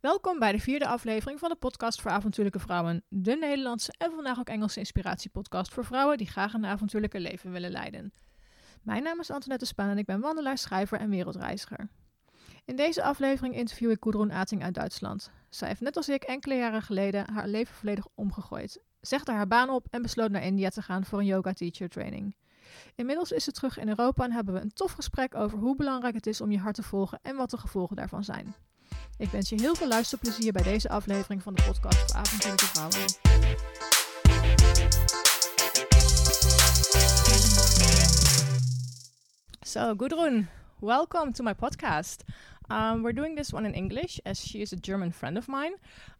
Welkom bij de vierde aflevering van de podcast voor avontuurlijke vrouwen. De Nederlandse en vandaag ook Engelse inspiratiepodcast voor vrouwen die graag een avontuurlijke leven willen leiden. Mijn naam is Antoinette Spaan en ik ben wandelaar, schrijver en wereldreiziger. In deze aflevering interview ik Gudrun Ating uit Duitsland. Zij heeft net als ik enkele jaren geleden haar leven volledig omgegooid, zegde haar baan op en besloot naar India te gaan voor een yoga teacher training. Inmiddels is ze terug in Europa en hebben we een tof gesprek over hoe belangrijk het is om je hart te volgen en wat de gevolgen daarvan zijn. Ik wens je heel veel luisterplezier bij deze aflevering van de podcast voor avontuurlijke vrouwen. So, Gudrun, welcome to my podcast. Um, we're doing this one in English as she is a German friend of mine.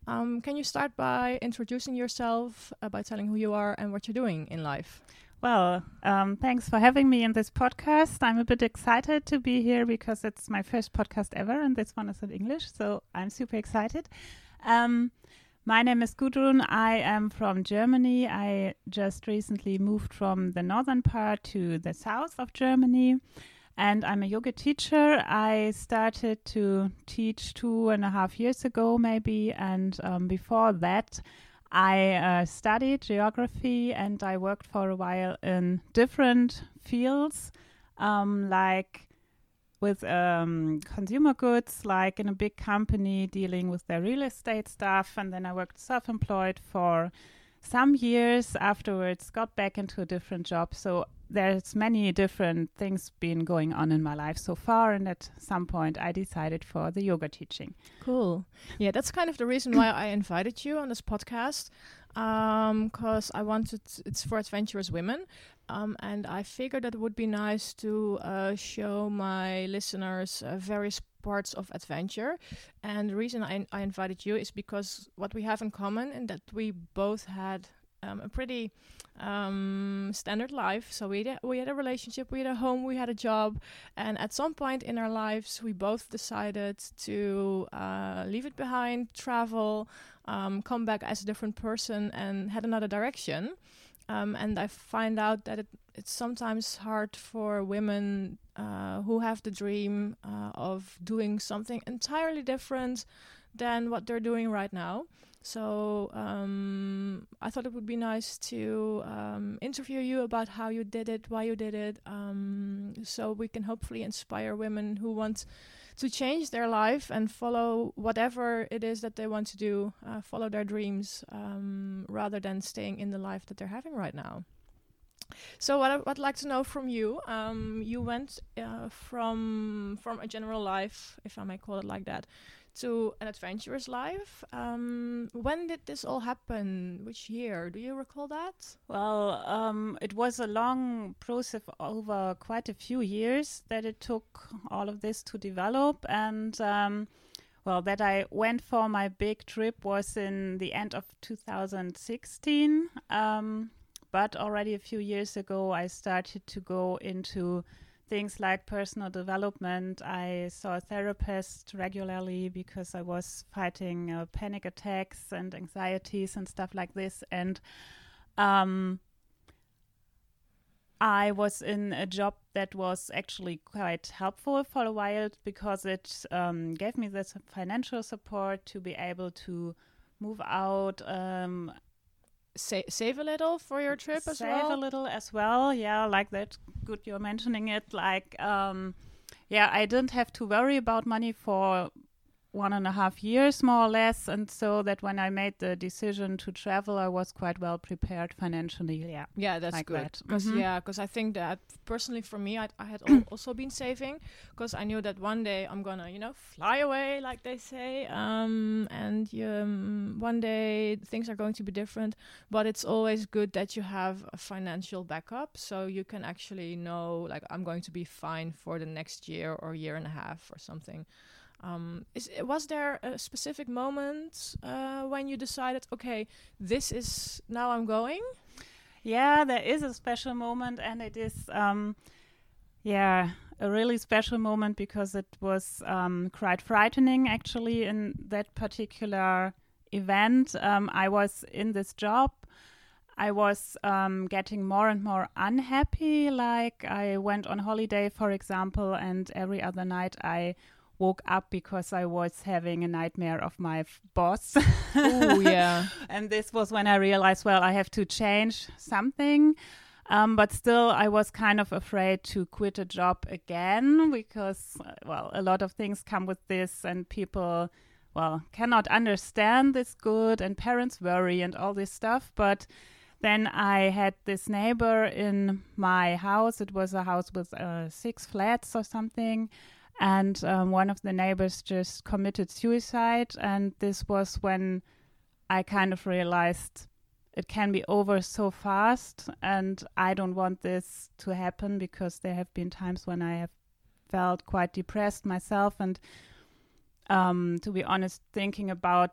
Um, can you start by introducing yourself, uh, by telling who you are and what you're doing in life? Well, um, thanks for having me in this podcast. I'm a bit excited to be here because it's my first podcast ever, and this one is in English, so I'm super excited. Um, my name is Gudrun. I am from Germany. I just recently moved from the northern part to the south of Germany, and I'm a yoga teacher. I started to teach two and a half years ago, maybe, and um, before that, I uh, studied geography and I worked for a while in different fields, um, like with um, consumer goods, like in a big company dealing with their real estate stuff. And then I worked self employed for some years afterwards, got back into a different job. So there's many different things been going on in my life so far and at some point i decided for the yoga teaching Cool. Yeah, that's kind of the reason why I invited you on this podcast. Because I wanted, it's for adventurous women. Um, and I figured that it would be nice to uh, show my listeners uh, various parts of adventure. And the reason I, I invited you is because what we have in common, and that we both had um, a pretty um, standard life. So we had, we had a relationship, we had a home, we had a job, and at some point in our lives, we both decided to uh, leave it behind, travel, um, come back as a different person, and head another direction. Um, and I find out that it, it's sometimes hard for women uh, who have the dream uh, of doing something entirely different than what they're doing right now. So um, I thought it would be nice to um, interview you about how you did it, why you did it, um, so we can hopefully inspire women who want to change their life and follow whatever it is that they want to do, uh, follow their dreams, um, rather than staying in the life that they're having right now. So what I, would like to know from you, um, you went uh, from from a general life, if I may call it like that, to an adventurous life. Um, when did this all happen? Which year? Do you recall that? well um, it was a long process over quite a few years that it took all of this to develop and um, well that i went for my big trip was in the end of 2016 um, but already a few years ago i started to go into things like personal development. I saw a therapist regularly because I was fighting uh, panic attacks and anxieties and stuff like this. And um, I was in a job that was actually quite helpful for a while because it um, gave me this financial support to be able to move out um, Sa- save a little for your trip as save well. a little as well yeah like that good you're mentioning it like um yeah i didn't have to worry about money for one and a half years more or less and so that when i made the decision to travel i was quite well prepared financially yeah Yeah, that's like good. that. Because Mhm. yeah, because I think that personally for me, I, I had al- also been saving because I knew that one day I'm gonna, you know, fly away, like they say, um, and um, one day things are going to be different. But it's always good that you have a financial backup, so you can actually know, like, I'm going to be fine for the next year or year and a half or something. Um, is was there a specific moment uh, when you decided, okay, this is now I'm going? Yeah, there is a special moment, and it is, um, yeah, a really special moment because it was um, quite frightening actually in that particular event. Um, I was in this job. I was um, getting more and more unhappy. Like, I went on holiday, for example, and every other night I woke up because I was having a nightmare of my f- boss. Oh yeah. and this was when I realized, well, I have to change something. Um, but still, I was kind of afraid to quit a job again because, uh, well, a lot of things come with this, and people, well, cannot understand this good, and parents worry and all this stuff. But then I had this neighbor in my house. It was a house with uh, six flats or something. And um, one of the neighbors just committed suicide. And this was when I kind of realized it can be over so fast. And I don't want this to happen because there have been times when I have felt quite depressed myself. And um, to be honest, thinking about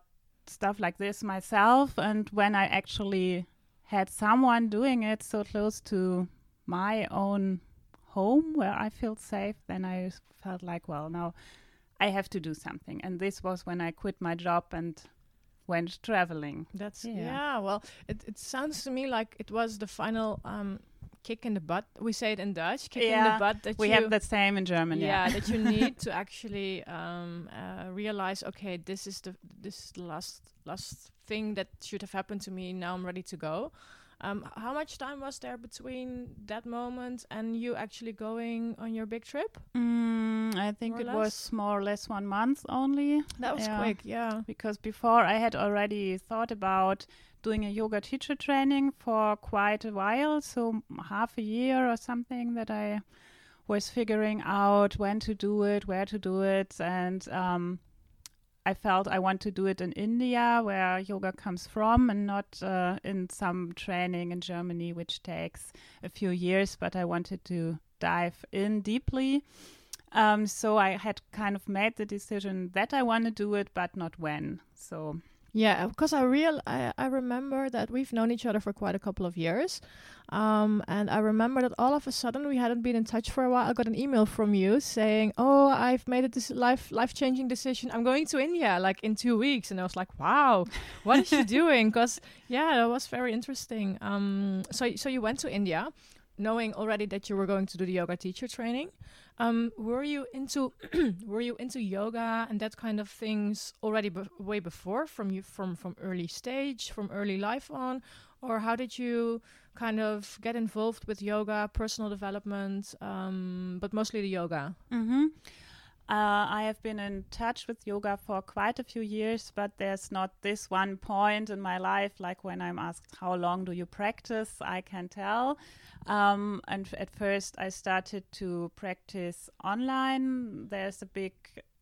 stuff like this myself. And when I actually had someone doing it so close to my own home where I felt safe, then I felt like, well, now I have to do something. And this was when I quit my job and went traveling. That's Yeah. yeah. well, it it sounds to me like it was the final um, kick in the butt. We say it in Dutch, kick in the butt that we you have the same in German. yeah, Yeah. that you need to actually um, uh, realize okay this is the this is the last last thing that should have happened to me now i'm ready to go um, how much time was there between that moment and you actually going on your big trip Mm, I think More it was more or less one month only. that was Yeah. quick yeah because before I had already thought about doing a yoga teacher training for quite a while, so half a year or something that I was figuring out when to do it, where to do it, and um, I felt I want to do it in India, where yoga comes from, and not uh, in some training in Germany, which takes a few years. But I wanted to dive in deeply. Um, so I had kind of made the decision that I want to do it, but not when. So Yeah, because I real I, I remember that we've known each other for quite a couple of years, um, and I remember that all of a sudden we hadn't been in touch for a while. I got an email from you saying, "Oh, I've made a this life life changing decision. I'm going to India like in two weeks," and I was like, "Wow, what is she doing?" Because yeah, that was very interesting. Um, so so you went to India, knowing already that you were going to do the yoga teacher training. Um, were you into were you into yoga and that kind of things already be- way before from you from from early stage from early life on? Or how did you kind of get involved with yoga personal development um, but mostly the yoga? Hmm Uh, I have been in touch with yoga for quite a few years, but there's not this one point in my life, like when I'm asked, How long do you practice? I can tell. Um, and at first, I started to practice online. There's a big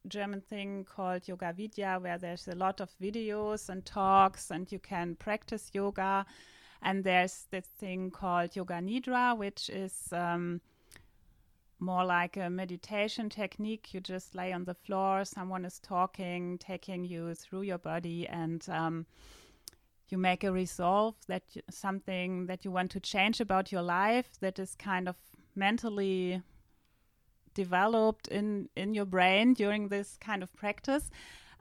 German thing called Yoga Vidya, where there's a lot of videos and talks, and you can practice yoga. And there's this thing called Yoga Nidra, which is um, more like a meditation technique. You just lay on the floor, someone is talking, taking you through your body, and um, you make a resolve that y- something that you want to change about your life that is kind of mentally developed in in your brain during this kind of practice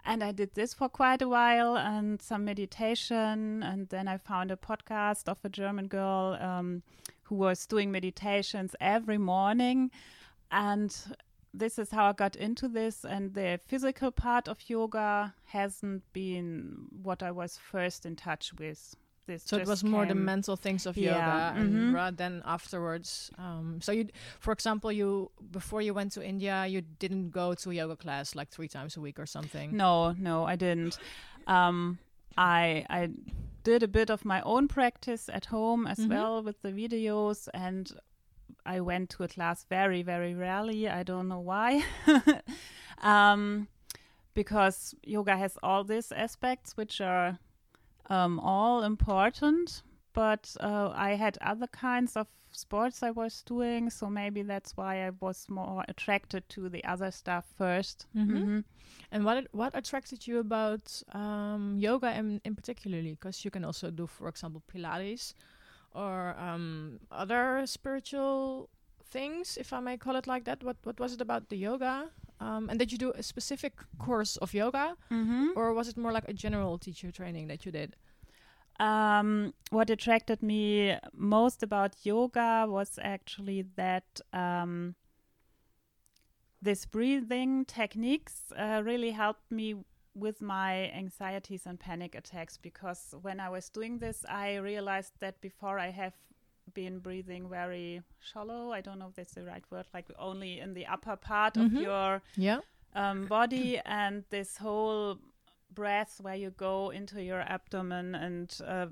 and i did this for quite a while and some meditation and then i found a podcast of a german girl um, who was doing meditations every morning. And this is how i got into this. And the physical part of yoga hasn't been what i was first in touch with. This so it was more the mental things of Yeah, yoga and mhm. rather than afterwards um, so you for example you before you went to india you didn't go to yoga class like three times a week or something? No, no, I didn't. Um, I I did a bit of my own practice at home as Mhm. well with the videos, and I went to a class very, very rarely. I don't know why, um, because yoga has all these aspects which are um, all important. But uh, I had other kinds of sports I was doing, so maybe that's why I was more attracted to the other stuff 1st Mhm. Mhm. And what what attracted you about um, yoga in, in particularly? Because you can also do, for example, Pilates or um, other spiritual things, if I may call it like that. What what was it about the yoga? Um, and did you do a specific course of yoga, Mhm. or was it more like a general teacher training that you did? Um, what attracted me most about yoga was actually that um, this breathing techniques uh, really helped me with my anxieties and panic attacks because when I was doing this, I realized that before I have been breathing very shallow. I don't know if that's the right word, like only in the upper part Mhm. of your Yeah. um, body, and this whole breath where you go into your abdomen and uh,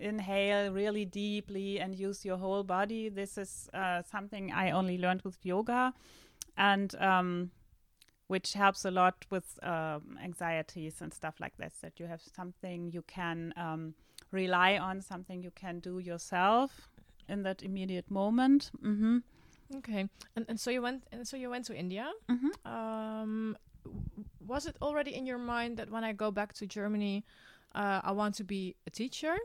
inhale really deeply and use your whole body. This is uh, something I only learned with yoga, and um, which helps a lot with um, anxieties and stuff like this. That you have something you can um, rely on, something you can do yourself in that immediate moment. hmm Okay. And and so you went and so you went to India. hmm Um, w- was it already in your mind that when I go back to Germany, uh, I want to be a teacher,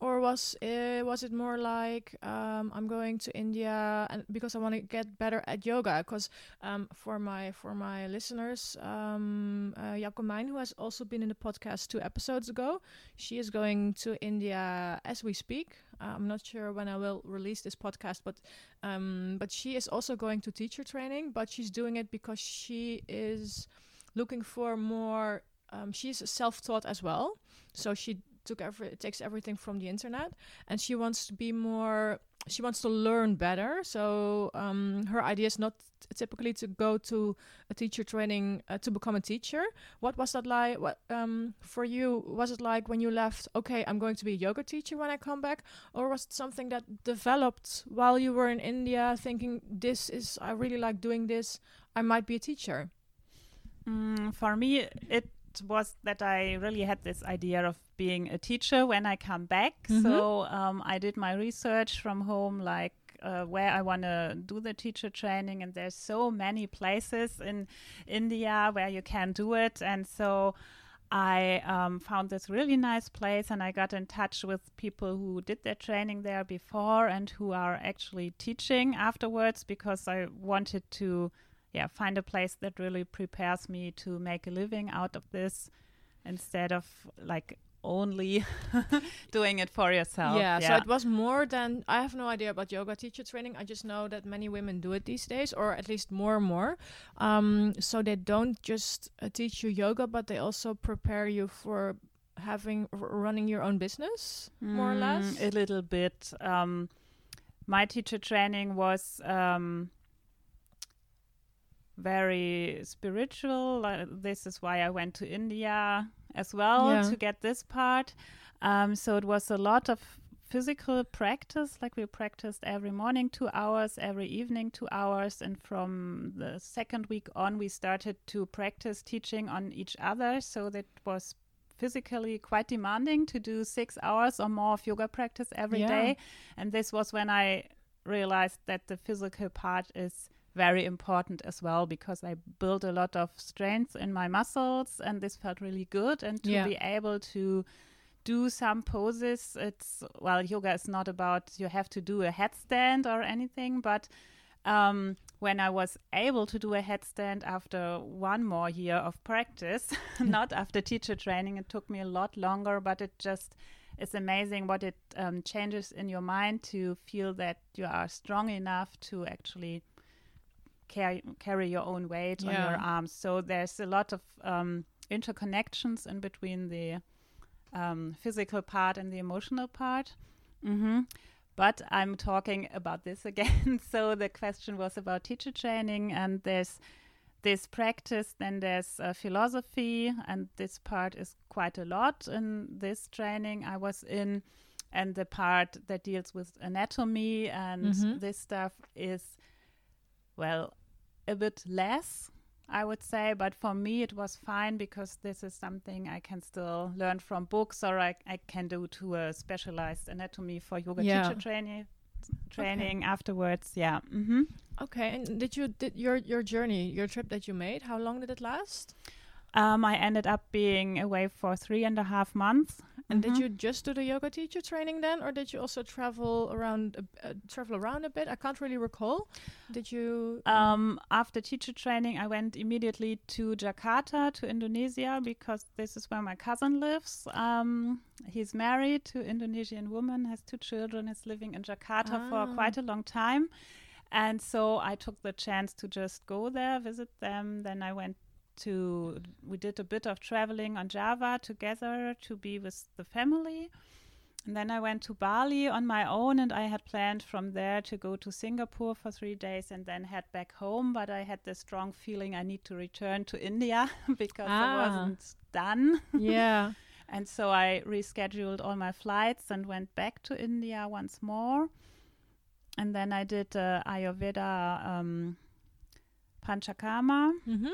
or was uh, was it more like um, I'm going to India and because I want to get better at yoga? Because um, for my for my listeners, um, uh, Jacomijn, who has also been in the podcast two episodes ago, she is going to India as we speak. Uh, I'm not sure when I will release this podcast, but um, but she is also going to teacher training, but she's doing it because she is looking for more. Um, she's a self-taught as well, so she took every takes everything from the internet, and she wants to be more. She wants to learn better. So um, her idea is not typically to go to a teacher training uh, to become a teacher. What was that like? What um, for you was it like when you left? Okay, I'm going to be a yoga teacher when I come back, or was it something that developed while you were in India, thinking this is I really like doing this. I might be a teacher. Mm, for me, it was that I really had this idea of being a teacher when I come back. Mhm. So um, I did my research from home, like uh, where I want to do the teacher training, and there's so many places in India where you can do it, and so. I um, found this really nice place and I got in touch with people who did their training there before and who are actually teaching afterwards because I wanted to yeah find a place that really prepares me to make a living out of this instead of like only doing it for yourself Yeah, so it was more than I have no idea about yoga teacher training. I just know that many women do it these days, or at least more and more. Um, so they don't just uh, teach you yoga, but they also prepare you for having r- running your own business, more or less. Mm, a little bit um, my teacher training was um, very spiritual this is why i went to india as well Yeah. to get this part um, so it was a lot of physical practice like we practiced every morning two hours every evening two hours and from the second week on we started to practice teaching on each other so that was physically quite demanding to do six hours or more of yoga practice every day. Yeah. and this was when i realized that the physical part is very important as well because I built a lot of strength in my muscles and this felt really good and to Yeah. be able to do some poses it's well yoga is not about you have to do a headstand or anything but um, when I was able to do a headstand after one more year of practice, not after teacher training, it took me a lot longer, but it just is amazing what it um, changes in your mind to feel that you are strong enough to actually carry carry your own weight on your arms. So there's a lot of um, interconnections in between the um, physical part and the emotional part. hmm But I'm talking about this again. so the question was about teacher training, and there's this practice, then there's uh, philosophy, and this part is quite a lot in this training I was in. And the part that deals with anatomy and Mhm. this stuff is, well, a bit less, I would say. But for me, it was fine because this is something I can still learn from books or I, I can do to a specialized anatomy for yoga Yeah. teacher training. Training afterwards, yeah. hmm Okay, and did you did your your journey, your trip that you made? How long did it last? Um, I ended up being away for three and a half months. And did Mhm. you just do the yoga teacher training then, or did you also travel around a, uh, travel around a bit? I can't really recall. Did you? Um, after teacher training, I went immediately to Jakarta, to Indonesia, because this is where my cousin lives. Um, he's married to Indonesian woman, has two children, is living in Jakarta Ah. for quite a long time. And so I took the chance to just go there, visit them. Then I went to, we did a bit of traveling on Java together to be with the family. And then I went to Bali on my own, and I had planned from there to go to Singapore for three days and then head back home. But I had this strong feeling I need to return to India because Ah. I wasn't done. yeah. And so I rescheduled all my flights and went back to India once more. And then I did uh, Ayurveda um, Panchakarma Mm-hmm.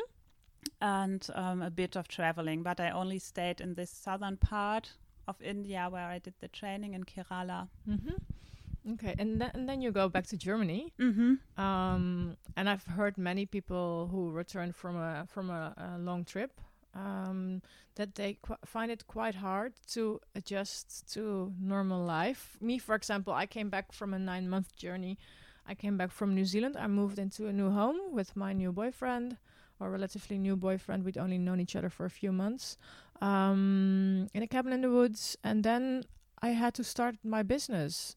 And um, a bit of traveling, but I only stayed in this southern part of India where I did the training in Kerala. Mm-hmm. Okay, and then and then you go back to Germany. Mm-hmm. Um, and I've heard many people who return from a from a, a long trip um, that they qu- find it quite hard to adjust to normal life. Me, for example, I came back from a nine month journey. I came back from New Zealand. I moved into a new home with my new boyfriend, or relatively new boyfriend. We'd only known each other for a few months um, in a cabin in the woods, and then I had to start my business.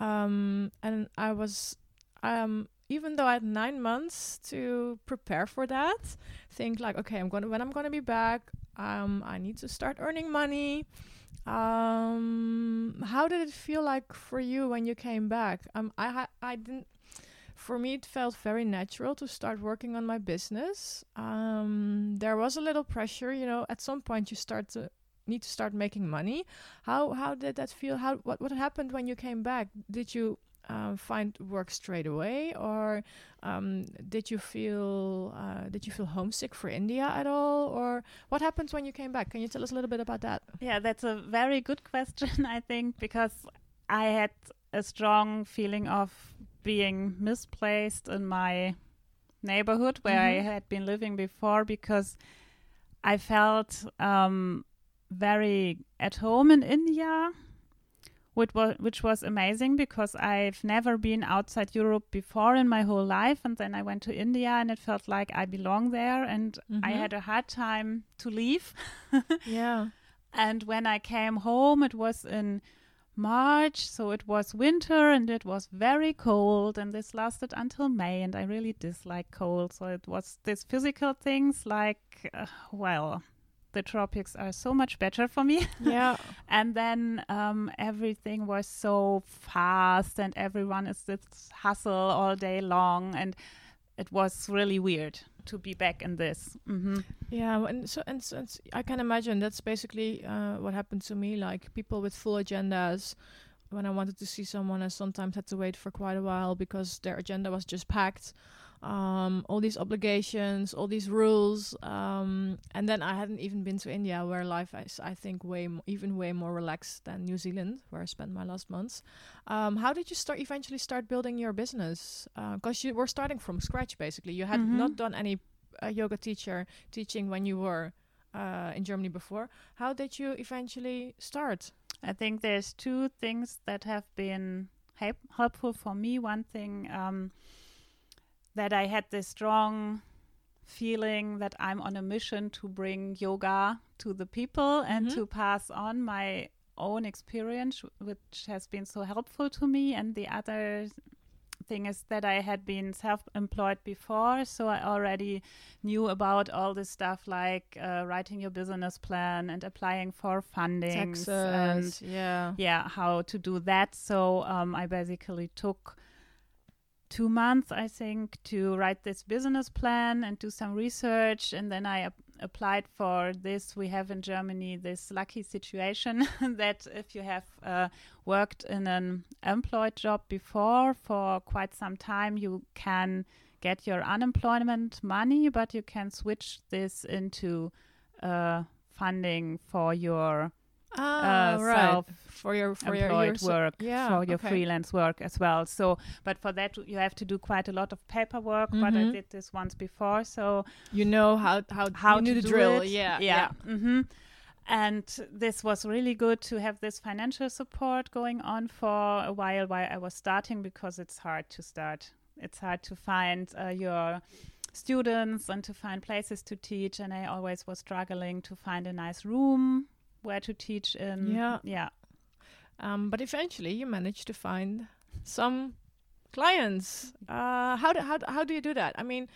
Um, and I was, um, even though I had nine months to prepare for that, think like, okay, I'm gonna when I'm gonna be back, um, I need to start earning money. Um, how did it feel like for you when you came back? Um, I I didn't. For me, it felt very natural to start working on my business. Um, there was a little pressure, you know. At some point, you start to need to start making money. How how did that feel? How what what happened when you came back? Did you um, find work straight away, or um, did you feel uh, did you feel homesick for India at all, or what happens when you came back? Can you tell us a little bit about that? Yeah, that's a very good question, I think, because I had a strong feeling of being misplaced in my neighborhood where I Mhm. had been living before because I felt um, very at home in India. Which was, which was amazing because I've never been outside Europe before in my whole life. And then I went to India and it felt like I belong there. And I Mhm. had a hard time to leave. Yeah. And when I came home, it was in March, so it was winter and it was very cold. And this lasted until May, and I really dislike cold. So it was these physical things like, uh, well, the tropics are so much better for me. Yeah. and then um, everything was so fast, and everyone is this hustle all day long. And it was really weird to be back in this. hmm Yeah, and so and, so and s- I can imagine that's basically uh, what happened to me. Like people with full agendas, when I wanted to see someone, I sometimes had to wait for quite a while because their agenda was just packed. Um, all these obligations, all these rules, um, and then I hadn't even been to India, where life is, I think, way even way more relaxed than New Zealand, where I spent my last months. Um, how did you start eventually start building your business? Because you were starting from scratch, basically. You had Mhm. not done any uh, yoga teacher teaching when you were uh, in Germany before. How did you eventually start? I think there's two things that have been help- helpful for me. One thing um, that I had this strong feeling that I'm on a mission to bring yoga to the people and Mhm. to pass on my own experience, which has been so helpful to me. And the other thing is that I had been self-employed before, so I already knew about all this stuff like uh, writing your business plan and applying for funding and yeah. yeah how to do that so um, i basically took two months i think to write this business plan and do some research. And then i ap- applied for this. We have in germany this lucky situation that if you have uh, worked in an employed job before for quite some time you can get your unemployment money but you can switch this into uh, funding for your Ah, uh, right. self For your for your, employed your se- work yeah, for your okay. freelance work as well. So, but for that you have to do quite a lot of paperwork. But I Mhm. did this once before, so You know how how how to the do drill. it. Yeah, yeah. hmm And this was really good to have this financial support going on for a while while I was starting because it's hard to start. It's hard to find uh, your students and to find places to teach. And I always was struggling to find a nice room where to teach in. Yeah. Yeah. Um, but eventually you managed to find some clients. Uh, how do how how do you do that? I mean,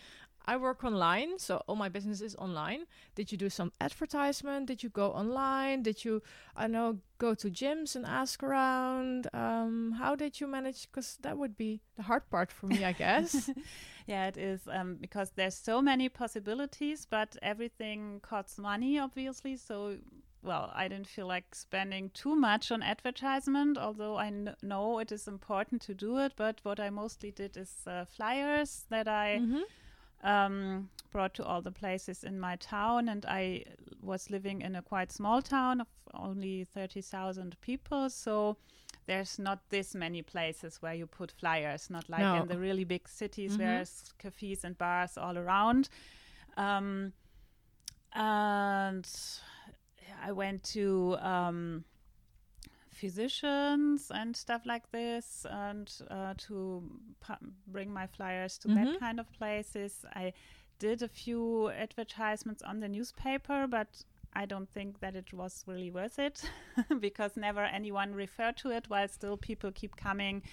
I work online, so all my business is online. Did you do some advertisement? Did you go online? Did you, I know, go to gyms and ask around? Um, how did you manage? Because that would be the hard part for me, I guess. Yeah, it is um, because there's so many possibilities, but everything costs money, obviously. So, well, I didn't feel like spending too much on advertisement, although I kn- know it is important to do it. But what I mostly did is uh, flyers that I Mhm. um, brought to all the places in my town, and I was living in a quite small town of only 30,000 people. So there's not this many places where you put flyers, not like No. in the really big cities Mhm. where there's cafes and bars all around. Um, and I went to um, physicians and stuff like this, and uh, to bring my flyers to Mhm. that kind of places. I did a few advertisements on the newspaper, but I don't think that it was really worth it because never anyone referred to it, while still people keep coming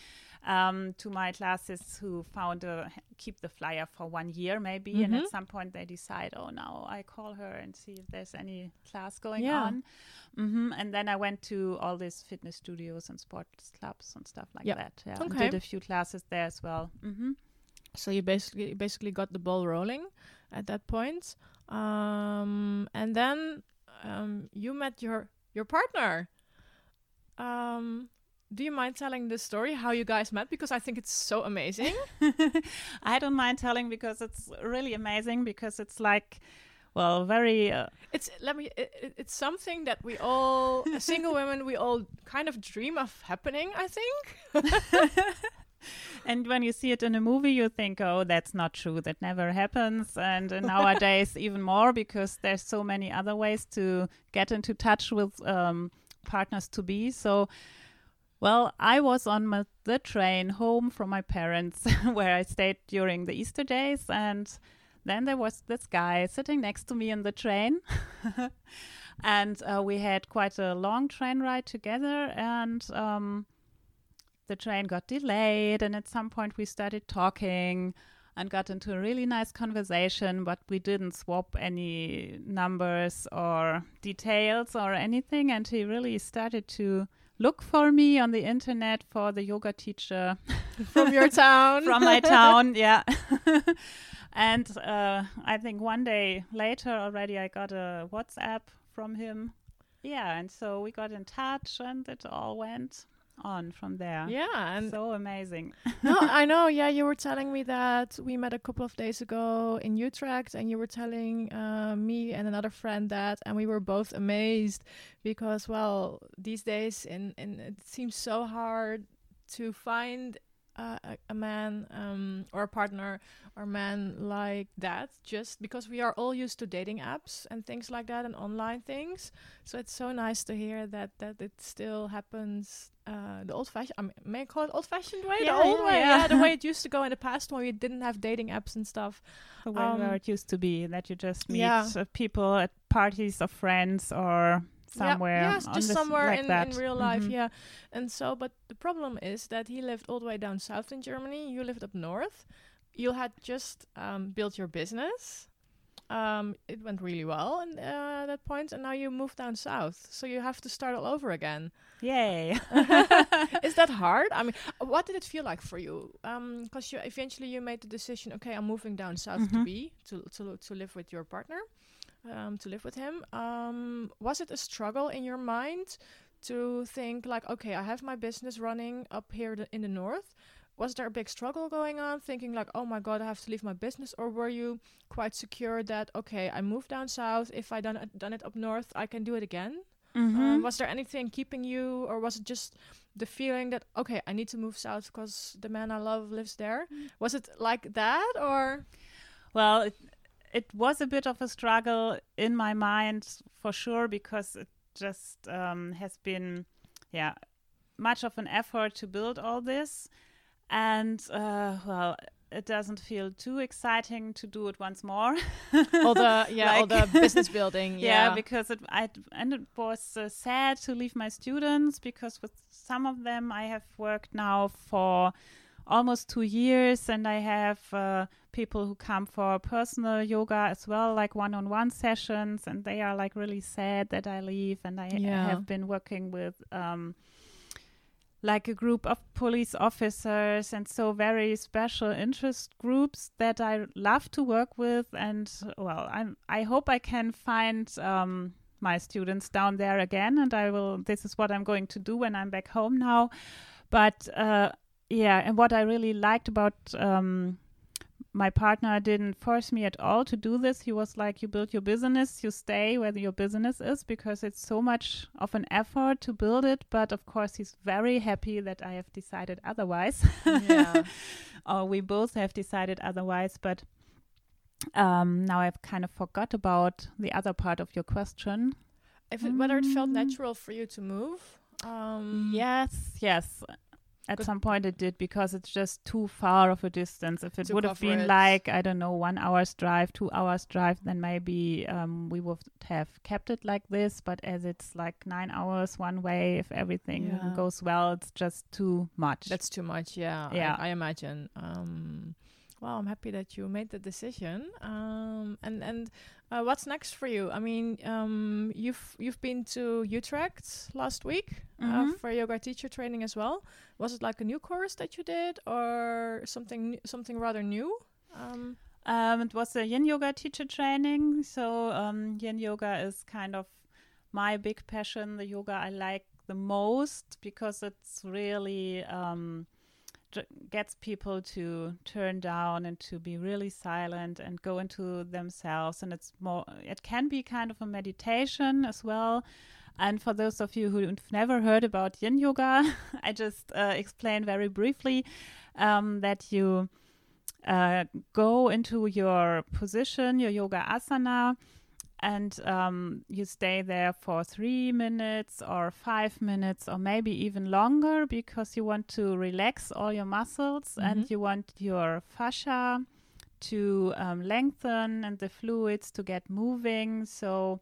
um, to my classes who found a keep the flyer for one year maybe, and Mhm. at some point they decide, oh, now I call her and see if there's any class going Yeah. on. hmm And then I went to all these fitness studios and sports clubs and stuff like Yeah. that. Yeah, and Okay. did a few classes there as well. hmm so you basically basically got the ball rolling at that point. Um, and then um, you met your your partner. Um, do you mind telling the story how you guys met? Because I think it's so amazing. I don't mind telling because it's really amazing because it's like, well, very. Uh, it's let me. It, it- it's something that we all single women we all kind of dream of happening. I think. and when you see it in a movie, you think, oh, that's not true. That never happens. And uh, nowadays, even more because there's so many other ways to get into touch with um, partners to be. So, well, I was on my, the train home from my parents where I stayed during the Easter days. And then there was this guy sitting next to me in the train. and uh, we had quite a long train ride together. And. Um, the train got delayed and at some point we started talking and got into a really nice conversation but we didn't swap any numbers or details or anything and he really started to look for me on the internet for the yoga teacher from your town. from my town yeah and uh, i think one day later already i got a whatsapp from him yeah and so we got in touch and it all went on from there Yeah, and so amazing. no, I know. Yeah, you were telling me that we met a couple of days ago in Utrecht, and you were telling uh, me and another friend that, and we were both amazed because, well, these days, in, in it seems so hard to find uh, a, a man um, or a partner or man like that, just because we are all used to dating apps and things like that and online things. So it's so nice to hear that that it still happens uh, the old fashioned. I mean, may I call it old fashioned way? Yeah, the old yeah, way, yeah. yeah. the way it used to go in the past when we didn't have dating apps and stuff. The way Um, where it used to be that you just meet uh, people at parties of friends or somewhere. Yeah, yes, just somewhere like in, that. in real life, Mhm. yeah. And so, but the problem is that he lived all the way down south in Germany. You lived up north. You had just um, built your business. Um, it went really well and uh, at that point, and now you moved down south. So you have to start all over again. Yay. is that hard? I mean, uh, what did it feel like for you? Because you eventually you made the decision. Okay, I'm moving down south to Mhm. be to to to live with your partner, um, to live with him. Um, was it a struggle in your mind to think like, okay, I have my business running up here th- in the north? Was there a big struggle going on, thinking like, oh my god, I have to leave my business, or were you quite secure that okay, I moved down south. If I done it, done it up north, I can do it again? Mhm. Um, was there anything keeping you, or was it just the feeling that okay, I need to move south because the man I love lives there? Was it like that, or Well, it, it was a bit of a struggle in my mind for sure because it just um, has been, yeah, much of an effort to build all this. And, uh, well, it doesn't feel too exciting to do it once more. all the yeah, all the business building? yeah, Yeah, because it I and it was uh, sad to leave my students because with some of them I have worked now for almost two years, and I have uh, people who come for personal yoga as well, like one-on-one sessions, and they are like really sad that I leave. And I Yeah. have been working with. Um, like a group of police officers and so very special interest groups that I love to work with and well I'm I hope I can find um, my students down there again and I will this is what I'm going to do when I'm back home now but uh, yeah and what I really liked about um, my partner didn't force me at all to do this. He was like, You build your business, you stay where your business is because it's so much of an effort to build it. But of course, he's very happy that I have decided otherwise. Yeah. or we both have decided otherwise. But um, now I've kind of forgot about the other part of your question. if it, whether it felt Mm. natural for you to move. Um, Yes, yes. At some point it did because it's just too far of a distance. If it would have been it. like, I don't know, one hour's drive, two hours drive, then maybe um, we would have kept it like this. But as it's like nine hours one way, if everything Yeah. goes well, it's just too much. That's too much. Yeah. I- Yeah. I, imagine. Um, well, I'm happy that you made the decision. Um, and and uh, what's next for you? I mean, um, you've you've been to Utrecht last week uh, Mhm. for yoga teacher training as well. Was it like a new course that you did, or something something rather new? Um, Um, it was a Yin Yoga teacher training. So um, Yin Yoga is kind of my big passion. The yoga I like the most because it's really um, gets people to turn down and to be really silent and go into themselves. And it's more. It can be kind of a meditation as well. And for those of you who've never heard about Yin Yoga, I just uh, explain very briefly um, that you uh, go into your position, your yoga asana, and um, you stay there for three minutes or five minutes or maybe even longer because you want to relax all your muscles and Mhm. you want your fascia to um, lengthen and the fluids to get moving. So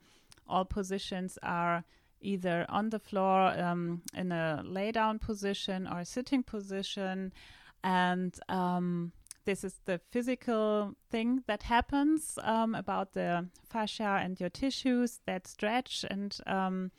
all positions are either on the floor um, in a lay down position or sitting position. And um, this is the physical thing that happens um, about the fascia and your tissues that stretch. And um,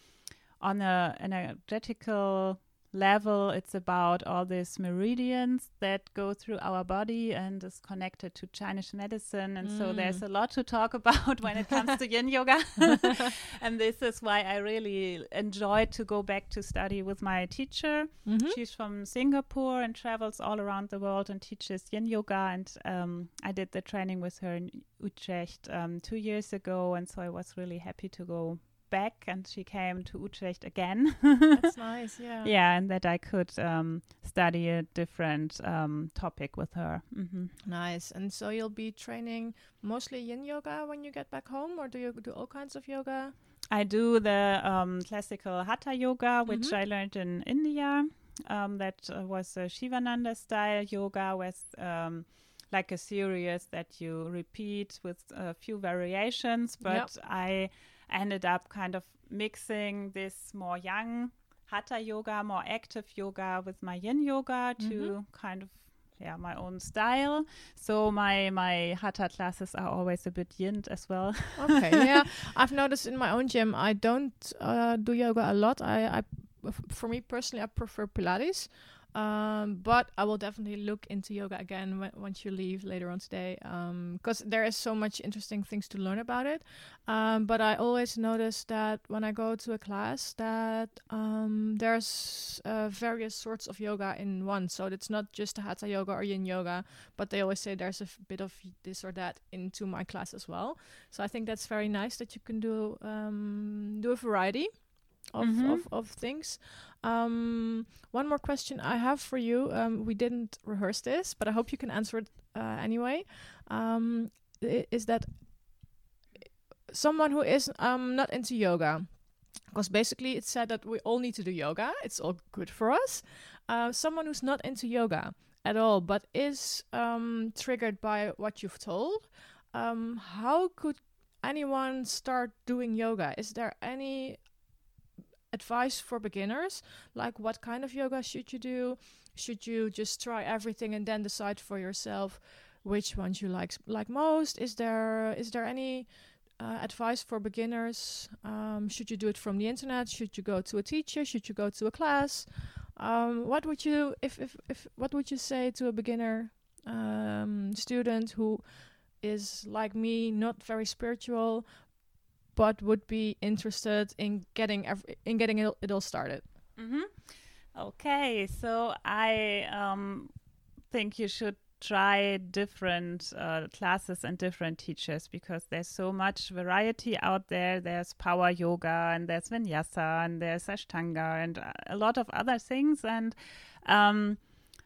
on a energetical level, it's about all these meridians that go through our body and is connected to Chinese medicine. And so there's Mm. a lot to talk about when it comes to yin yoga. and this is why I really enjoyed to go back to study with my teacher. mhm. She's from Singapore and travels all around the world and teaches yin yoga. And um, I did the training with her in Utrecht um, two years ago. And so I was really happy to go back. And she came to Utrecht again. That's nice. Yeah. yeah, and that I could um, study a different um, topic with her. hmm Nice. And so you'll be training mostly yin yoga when you get back home, or do you do all kinds of yoga? I do the um, classical Hatha yoga, which Mhm. I learned in India. Um, that uh, was a Shivananda style yoga with um, like a series that you repeat with a few variations. But I ended up kind of mixing this more yang Hatha yoga, more active yoga with my Yin yoga to kind of yeah my own style. So my my Hatha classes are always a bit Yin as well. Okay. yeah. I've noticed in my own gym, I don't uh, do yoga a lot. I, I, f- for me personally, I prefer Pilates. Um, but I will definitely look into yoga again w- once you leave later on today, because there is so much interesting things to learn about it. Um, but I always notice that when I go to a class, that um, there's uh, various sorts of yoga in one. So it's not just a hatha yoga or yin yoga, but they always say there's a f- bit of this or that into my class as well. So I think that's very nice that you can do um, do a variety of, Mhm. of, of things. Um, one more question I have for you. Um, we didn't rehearse this, but I hope you can answer it uh, anyway. Um, is that someone who is um, not into yoga? Because basically, it's said that we all need to do yoga. It's all good for us. Uh, someone who's not into yoga at all, but is um, triggered by what you've told. Um, how could anyone start doing yoga? Is there any advice for beginners? Like, what kind of yoga should you do? Should you just try everything and then decide for yourself which ones you like like most? Is there is there any uh, advice for beginners? Um, should you do it from the internet? Should you go to a teacher? Should you go to a class? Um, what would you if, if if what would you say to a beginner um, student who is like me, not very spiritual, but would be interested in getting ev- in getting it, it all started? Mm-hmm. Okay, so I um, think you should try different uh, classes and different teachers because there's so much variety out there. There's power yoga and there's vinyasa and there's ashtanga and a lot of other things. And um,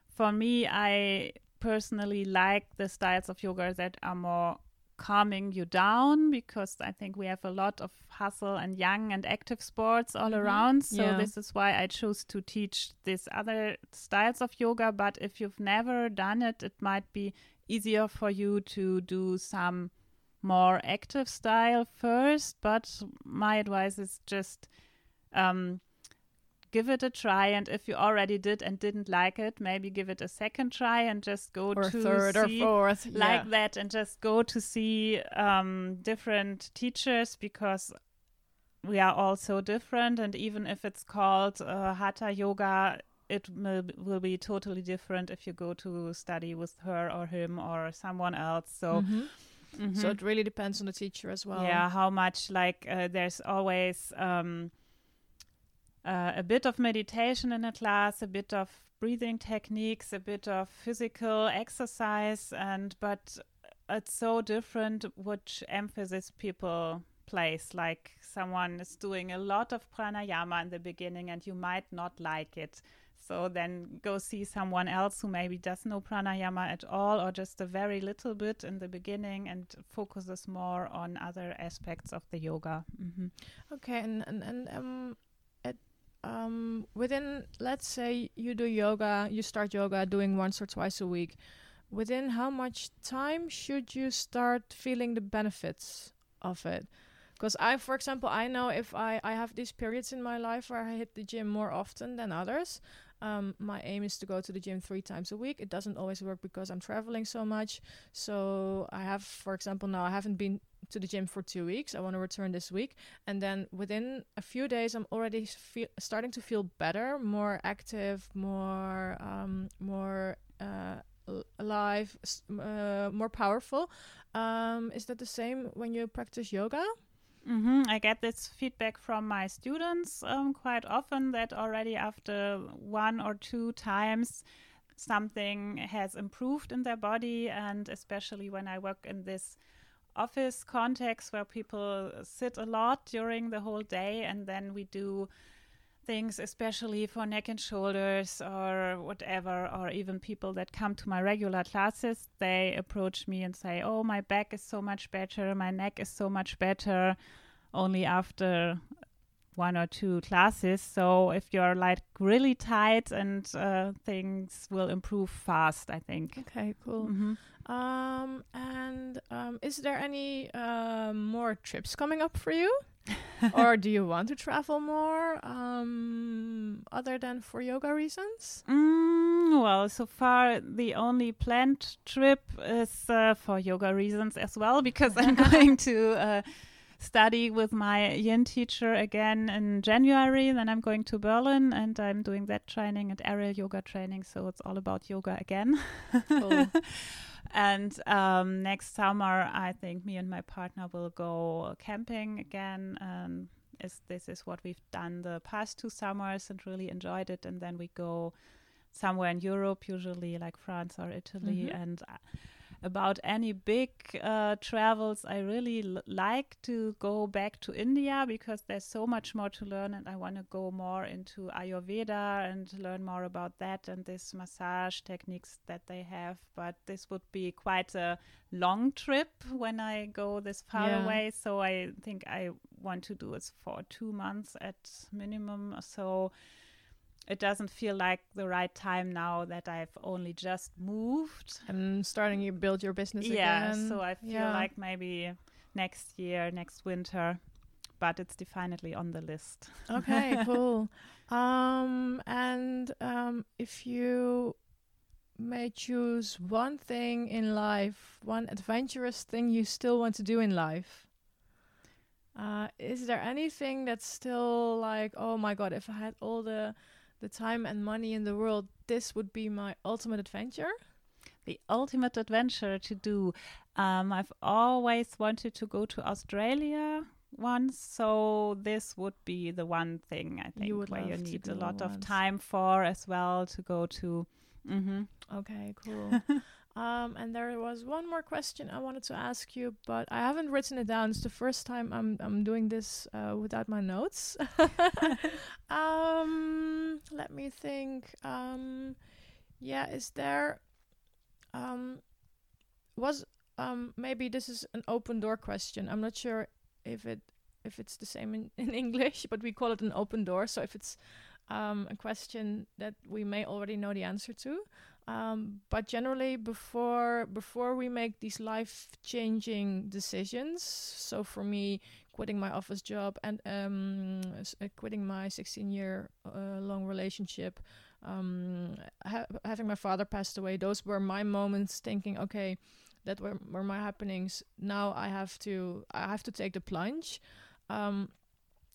for me, I personally like the styles of yoga that are more calming you down because I think we have a lot of hustle and yang and active sports all mm-hmm. around. So yeah. this is why I chose to teach these other styles of yoga. But if you've never done it, it might be easier for you to do some more active style first. But my advice is just um, give it a try and if you already did and didn't like it maybe give it a second try and just go or to third or fourth like yeah. that and just go to see um, different teachers because we are all so different and even if it's called uh, hatha yoga it will, will be totally different if you go to study with her or him or someone else so mm-hmm. Mm-hmm. so it really depends on the teacher as well yeah how much like uh, there's always um, uh, a bit of meditation in a class, a bit of breathing techniques, a bit of physical exercise, and but it's so different which emphasis people place. Like someone is doing a lot of pranayama in the beginning, and you might not like it. So then go see someone else who maybe doesn't know pranayama at all or just a very little bit in the beginning and focuses more on other aspects of the yoga. Mm-hmm. Okay, and and, and um, um, within let's say you do yoga you start yoga doing once or twice a week within how much time should you start feeling the benefits of it because i for example i know if i i have these periods in my life where i hit the gym more often than others um, my aim is to go to the gym three times a week. It doesn't always work because I'm traveling so much. So I have, for example, now I haven't been to the gym for two weeks. I want to return this week, and then within a few days, I'm already feel, starting to feel better, more active, more um, more uh, alive, uh, more powerful. Um, is that the same when you practice yoga? Mm-hmm. I get this feedback from my students um, quite often that already after one or two times something has improved in their body, and especially when I work in this office context where people sit a lot during the whole day and then we do things especially for neck and shoulders or whatever or even people that come to my regular classes they approach me and say oh my back is so much better my neck is so much better only after one or two classes. So if you're like really tight and uh, things will improve fast, I think. Okay, cool. Mm-hmm. Um, and um, is there any uh, more trips coming up for you? or do you want to travel more um, other than for yoga reasons? Mm, well, so far the only planned trip is uh, for yoga reasons as well because I'm going to uh, study with my yin teacher again in January. Then I'm going to Berlin and I'm doing that training and aerial yoga training. So it's all about yoga again. Cool. and um, next summer, I think me and my partner will go camping again. Um, is this is what we've done the past two summers and really enjoyed it. And then we go somewhere in Europe, usually like France or Italy, mm-hmm. and. Uh, about any big uh, travels, I really l- like to go back to India because there's so much more to learn, and I want to go more into Ayurveda and learn more about that and this massage techniques that they have. But this would be quite a long trip when I go this far yeah. away, so I think I want to do it for two months at minimum. So it doesn't feel like the right time now that I've only just moved and starting to build your business yeah, again. so I feel yeah. like maybe next year, next winter. but it's definitely on the list. Okay, cool. Um, and um, if you may choose one thing in life, one adventurous thing you still want to do in life, uh, is there anything that's still like, oh my god, if I had all the the time and money in the world, this would be my ultimate adventure? The ultimate adventure to do. Um, I've always wanted to go to Australia once, so this would be the one thing I think You would where you need a lot of time for as well to go to. hmm Okay, cool. um, and there was one more question I wanted to ask you, but I haven't written it down. It's the first time I'm I'm doing this uh, without my notes. um, let me think. Um, yeah, is there? Um, was um maybe this is an open door question. I'm not sure if it if it's the same in, in English, but we call it an open door. So if it's um, a question that we may already know the answer to. Um, but generally, before before we make these life changing decisions, so for me, quitting my office job and um, uh, quitting my 16 year uh, long relationship, um, ha- having my father passed away, those were my moments thinking, okay, that were, were my happenings. Now I have to I have to take the plunge. Um,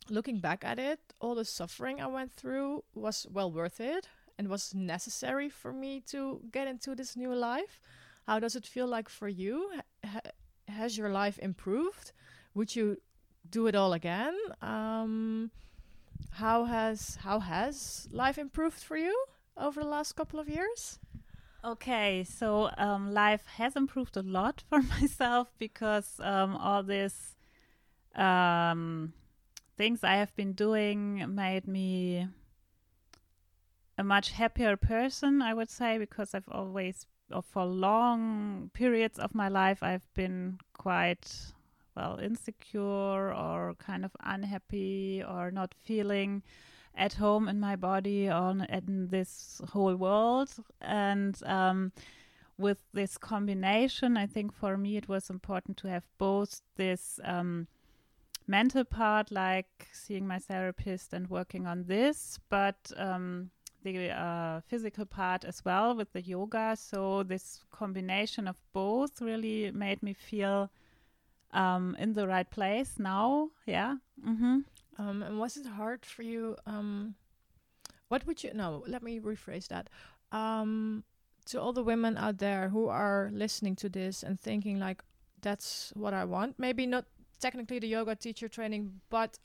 looking back at it, all the suffering I went through was well worth it and was necessary for me to get into this new life. How does it feel like for you? Ha- ha- has your life improved? Would you do it all again? Um, how has how has life improved for you over the last couple of years? Okay, so um, life has improved a lot for myself because um, all these um, things I have been doing made me a much happier person, I would say, because I've always, or for long periods of my life, I've been quite, well, insecure or kind of unhappy or not feeling at home in my body or in this whole world. And um, with this combination, I think for me it was important to have both this um, mental part, like seeing my therapist and working on this, but um, the uh, physical part as well with the yoga. So this combination of both really made me feel um, in the right place now. Yeah. Mm-hmm. Um, and was it hard for you? Um, what would you? No, let me rephrase that. Um, to all the women out there who are listening to this and thinking like, "That's what I want." Maybe not technically the yoga teacher training, but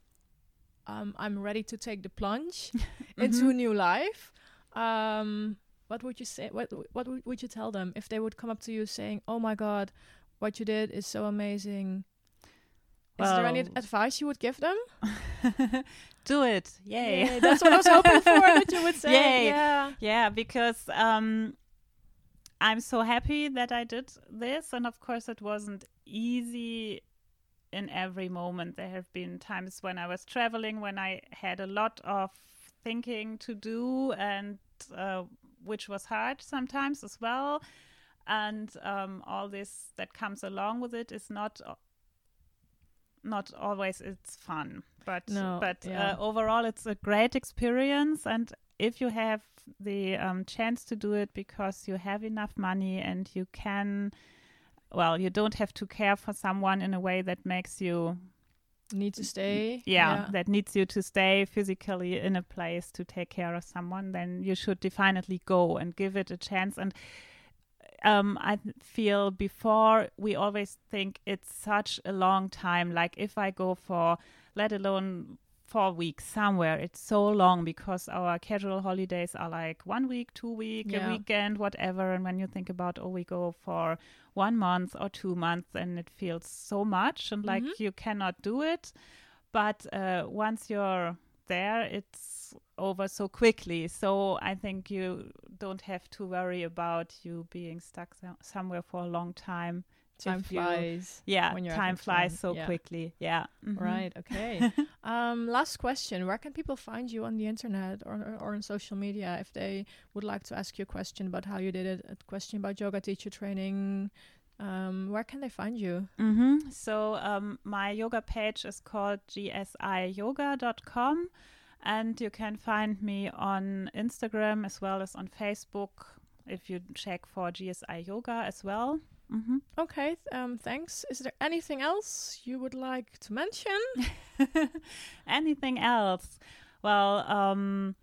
um, I'm ready to take the plunge into a new life. Um, what would you say? What What would, you tell them if they would come up to you saying, "Oh my God, what you did is so amazing"? Is there any advice you would give them? Do it. Yay. Yay, that's what I was hoping for that you would say. Yay. Yeah. yeah, because um, I'm so happy that I did this. And of course, it wasn't easy in every moment. There have been times when I was traveling when I had a lot of thinking to do, and uh, which was hard sometimes as well. And um, all this that comes along with it is not not always it's fun but No, but yeah. uh, overall it's a great experience and if you have the um, chance to do it because you have enough money and you can well you don't have to care for someone in a way that makes you Need to stay. yeah, that needs you to stay physically in a place to take care of someone then you should definitely go and give it a chance and um, I feel before we always think it's such a long time. Like if I go for, let alone four weeks somewhere, it's so long because our casual holidays are like one week, two week, Yeah. a weekend, whatever. And when you think about, oh, we go for one month or two months, and it feels so much and like Mhm. you cannot do it. But uh, once you're there, it's over so quickly. So I think you don't have to worry about you being stuck so- somewhere for a long time. Time flies. Yeah, time flies so Yeah. quickly. Yeah. mhm. Right. Okay. um, last question: Where can people find you on the internet or or on social media if they would like to ask you a question about how you did it, a question about yoga teacher training, Um, where can they find you? Mm-hmm. So um, my yoga page is called gsiyoga.com, and you can find me on Instagram as well as on Facebook if you check for GSI Yoga as well. Mm-hmm. Okay, um, thanks. Is there anything else you would like to mention? anything else? Well, um,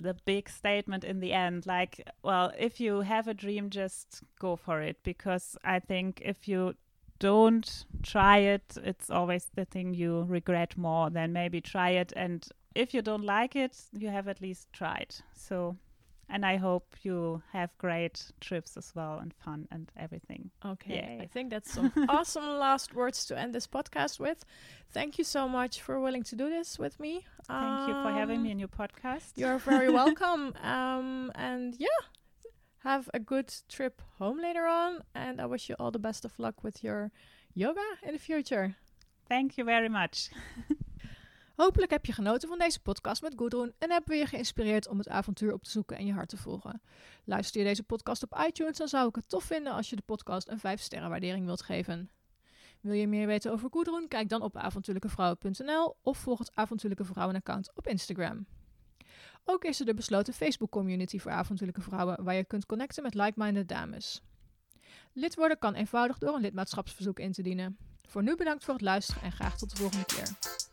the big statement in the end like well if you have a dream just go for it because i think if you don't try it it's always the thing you regret more than maybe try it and if you don't like it you have at least tried so and I hope you have great trips as well and fun and everything. Okay, Yay. I think that's some awesome last words to end this podcast with. Thank you so much for willing to do this with me. Thank um, you for having me um, in your podcast. You're very welcome. Um, and yeah, have a good trip home later on. And I wish you all the best of luck with your yoga in the future. Thank you very much. Hopelijk heb je genoten van deze podcast met Gudrun en hebben we je geïnspireerd om het avontuur op te zoeken en je hart te volgen. Luister je deze podcast op iTunes, dan zou ik het tof vinden als je de podcast een 5 sterren waardering wilt geven. Wil je meer weten over Gudrun? Kijk dan op avontuurlijkevrouwen.nl of volg het Avontuurlijke Vrouwen account op Instagram. Ook is er de besloten Facebook community voor avontuurlijke vrouwen waar je kunt connecten met like-minded dames. Lid worden kan eenvoudig door een lidmaatschapsverzoek in te dienen. Voor nu bedankt voor het luisteren en graag tot de volgende keer.